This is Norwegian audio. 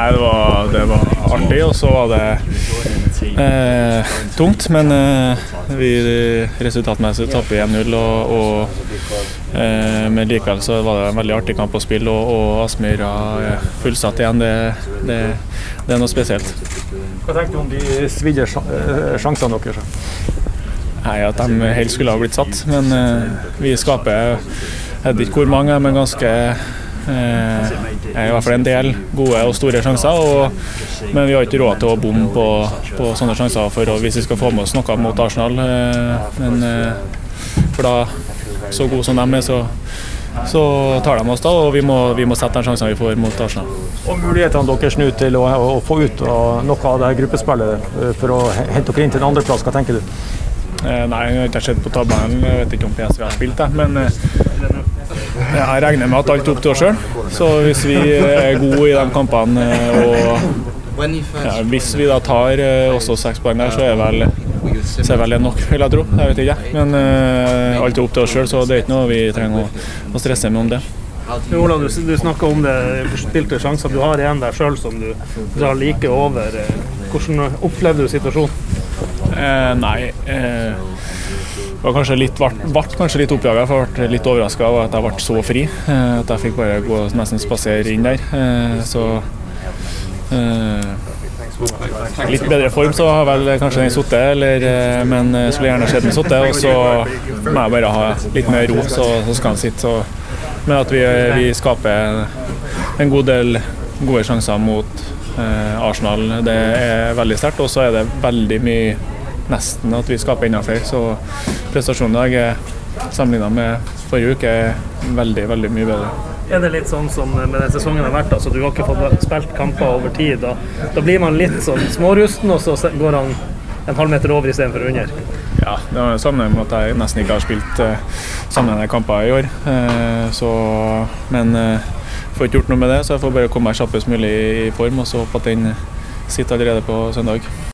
Nei, det var, det var artig, og så var det eh, tungt. Men eh, vi resultatmessig tapper 1-0, og, og eh, men likevel så var det en veldig artig kamp å spille. Og, og Aspmyra fullsatt igjen. Det, det, det, er noe spesielt. Hva tenker du om de svidde sjansene deres? Nei, At de helst skulle ha blitt satt. Men eh, vi skaper jeg vet ikke hvor mange, men ganske Eh, er i hvert fall en del gode og store sjanser. Og, men vi har ikke råd til å bomme på, på, sånne sjanser for hvis vi skal få med oss noe mot Arsenal. Eh, men, eh, for da, så gode som de er, så, så tar de oss da, og vi må, vi må sette den sjansen vi får mot Arsenal. Og mulighetene deres nå til å, å, få ut noe av det gruppespillet for å hente dere inn til en andreplass, hva tenker du? Eh, nei, jeg har ikke sett på tabellen, jeg vet ikke om PSV har spilt det. Men jeg regner med at alt er opp til oss sjøl. Så hvis vi er gode i de kampene og ja, hvis vi da tar eh, også seks poeng der, så er vel så er vel det nok, vil jeg tro. Jeg vet ikke. Men uh, alt er opp til oss sjøl, så det er ikke noe vi trenger å, å stresse med om det. Ola, du, du snakker om det spilte sjanser. Du har en der sjøl som du drar like over. Hvordan opplevde du situasjonen? Eh, nei. Eh, var kanskje litt, ble, kanskje litt oppjaga. Jeg ble litt overraska over at jeg ble så fri. Eh, at jeg fikk bare gå nesten spasere inn der. Eh, så eh, Litt bedre form så har vel kanskje den sittet, men skulle gjerne sett den sitte. Og så må jeg bare ha litt mer ro, så, så skal den sitte. Så. Men at vi, vi, skaper en god del gode sjanser mot eh, Arsenal, det er veldig sterkt. Og så er det veldig mye nesten at vi skaper enda flere. Så prestasjonen i dag er sammenligna med forrige uke er veldig, veldig mye bedre. Er det litt sånn som med den sesongen har vært, altså du har ikke fått spilt kamper over tid. Da, da blir man litt sånn smårusten, og så går han en halvmeter over istedenfor under? Ja, det har sammenheng med at jeg nesten ikke har spilt uh, sammenhengende kamper i år. Uh, så, men uh, får ikke gjort noe med det, så jeg får bare komme meg kjappest mulig i form og så håpe at den sitter allerede på søndag.